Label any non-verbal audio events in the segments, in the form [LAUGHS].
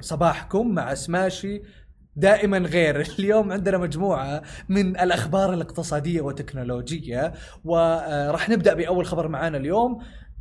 صباحكم مع سماشي دائما غير. [LAUGHS] اليوم عندنا مجموعة من الأخبار الاقتصادية والتكنولوجية وراح نبدأ بأول خبر معنا اليوم.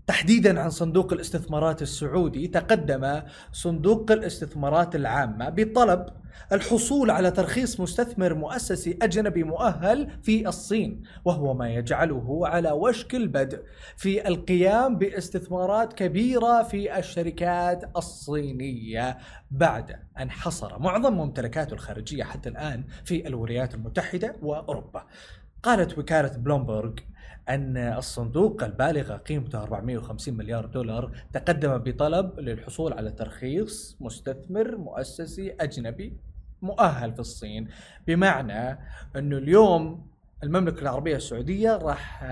تحديدا عن صندوق الاستثمارات السعودي تقدم صندوق الاستثمارات العامة بطلب الحصول على ترخيص مستثمر مؤسسي أجنبي مؤهل في الصين وهو ما يجعله على وشك البدء في القيام باستثمارات كبيرة في الشركات الصينية بعد أن حصر معظم ممتلكاته الخارجية حتى الآن في الولايات المتحدة وأوروبا. قالت وكالة بلومبرغ أن الصندوق البالغ قيمته 450 مليار دولار تقدم بطلب للحصول على ترخيص مستثمر مؤسسي أجنبي مؤهل في الصين. بمعنى أنه اليوم المملكة العربية السعودية راح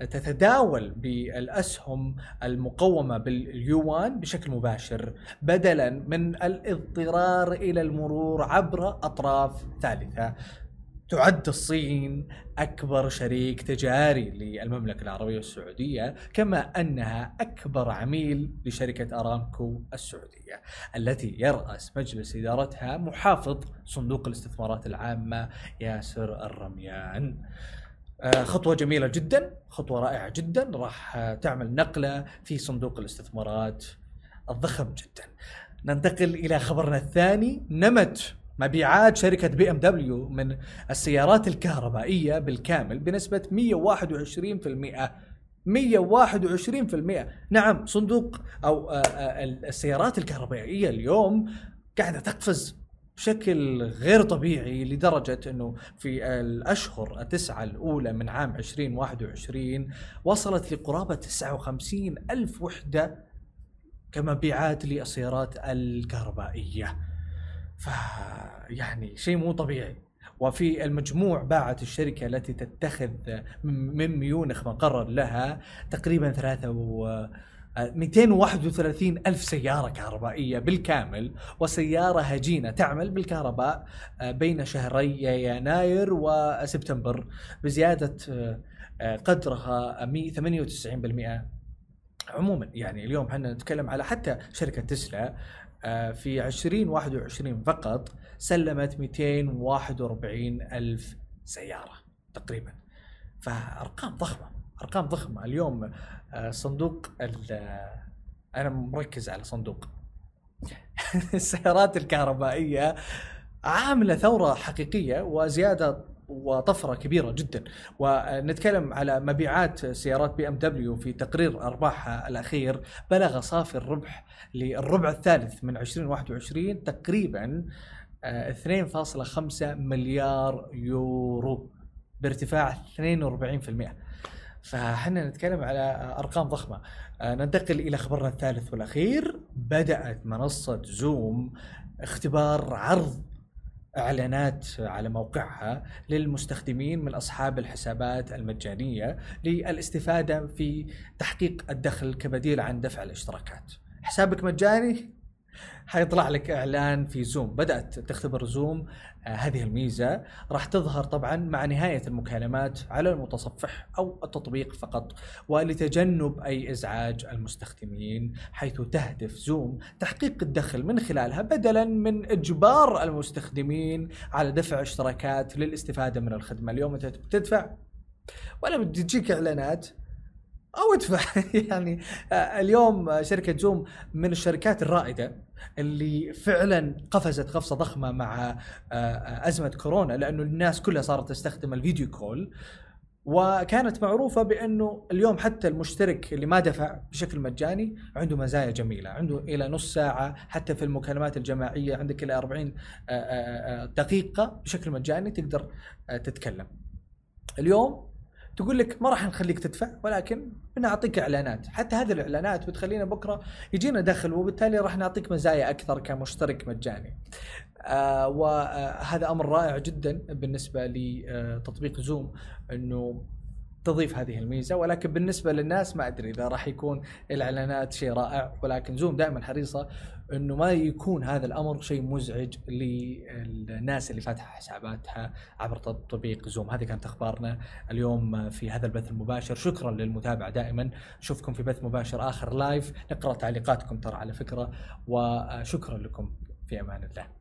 تتداول بالأسهم المقومة باليوان بشكل مباشر بدلا من الاضطرار إلى المرور عبر أطراف ثالثة. تعد الصين أكبر شريك تجاري للمملكة العربية السعودية كما أنها أكبر عميل لشركة أرامكو السعودية التي يرأس مجلس إدارتها محافظ صندوق الاستثمارات العامة ياسر الرميان. آه، خطوة جميلة جدا، خطوة رائعة جدا، راح تعمل نقلة في صندوق الاستثمارات الضخم جدا. ننتقل إلى خبرنا الثاني، نمت مبيعات شركة بي إم دبليو من السيارات الكهربائية بالكامل بنسبة 121% 121% نعم صندوق أو آه، آه، السيارات الكهربائية اليوم قاعدة تقفز بشكل غير طبيعي لدرجة إنه في الأشهر التسعة الأولى من عام 2021 وصلت لقرابة 59 ألف وحدة كمبيعات للسيارات الكهربائية. ف يعني شيء مو طبيعي. وفي المجموع باعت الشركة التي تتخذ من ميونخ مقرا لها تقريبا ثلاثة و 231 ألف سيارة كهربائية بالكامل وسيارة هجينة تعمل بالكهرباء بين شهري يناير وسبتمبر بزيادة قدرها 98% عموما. يعني اليوم إحنا نتكلم على حتى شركة تسلا آه، في 2021 فقط سلمت 241 ألف سيارة تقريبا. فأرقام ضخمة أرقام ضخمة. اليوم آه، صندوق أنا مركز على صندوق. [LAUGHS] السيارات الكهربائية عاملة ثورة حقيقية وزيادة وطفرة كبيرة جدا. ونتكلم على مبيعات سيارات بي إم دبليو في تقرير ارباحها الأخير. بلغ صافي الربح للربع الثالث من 2021 تقريبا 2.5 آه، مليار يورو بارتفاع 42% فحنا نتكلم على أرقام ضخمة. آه، ننتقل إلى خبرنا الثالث والأخير. بدأت منصة زوم اختبار عرض إعلانات على موقعها للمستخدمين من أصحاب الحسابات المجانية للاستفادة في تحقيق الدخل كبديل عن دفع الاشتراكات. حسابك مجاني حيطلع لك إعلان في زوم بدأت تختبر زوم آه هذه الميزة. راح تظهر طبعا مع نهاية المكالمات على المتصفح أو التطبيق فقط ولتجنب أي إزعاج المستخدمين حيث تهدف زوم تحقيق الدخل من خلالها بدلا من إجبار المستخدمين على دفع اشتراكات للاستفادة من الخدمة. اليوم أنت تدفع ولا بتجيك إعلانات أو ادفع. [LAUGHS] يعني آه، اليوم شركة زوم من الشركات الرائدة اللي فعلا قفزت قفزه ضخمة مع آه، آه، أزمة كورونا لأنه الناس كلها صارت تستخدم الفيديو كول. وكانت معروفة بأنه اليوم حتى المشترك اللي ما دفع بشكل مجاني عنده مزايا جميلة، عنده إلى نص ساعة حتى في المكالمات الجماعية عندك إلى 40 دقيقة بشكل مجاني تقدر تتكلم. اليوم تقول لك ما راح نخليك تدفع ولكن بنعطيك إعلانات. حتى هذه الإعلانات بتخلينا بكرة يجينا دخل وبالتالي راح نعطيك مزايا أكثر كمشترك مجاني. آه وهذا أمر رائع جدا بالنسبة لتطبيق زوم إنه تضيف هذه الميزة ولكن بالنسبة للناس ما أدري إذا راح يكون الاعلانات شيء رائع ولكن زوم دائما حريصة إنه ما يكون هذا الأمر شيء مزعج للناس اللي فاتحة حساباتها عبر تطبيق زوم. هذه كانت أخبارنا اليوم في هذا البث المباشر. شكرا للمتابعة دائما. نشوفكم في بث مباشر آخر لايف نقرأ تعليقاتكم ترى على فكرة وشكرا لكم. في أمان الله.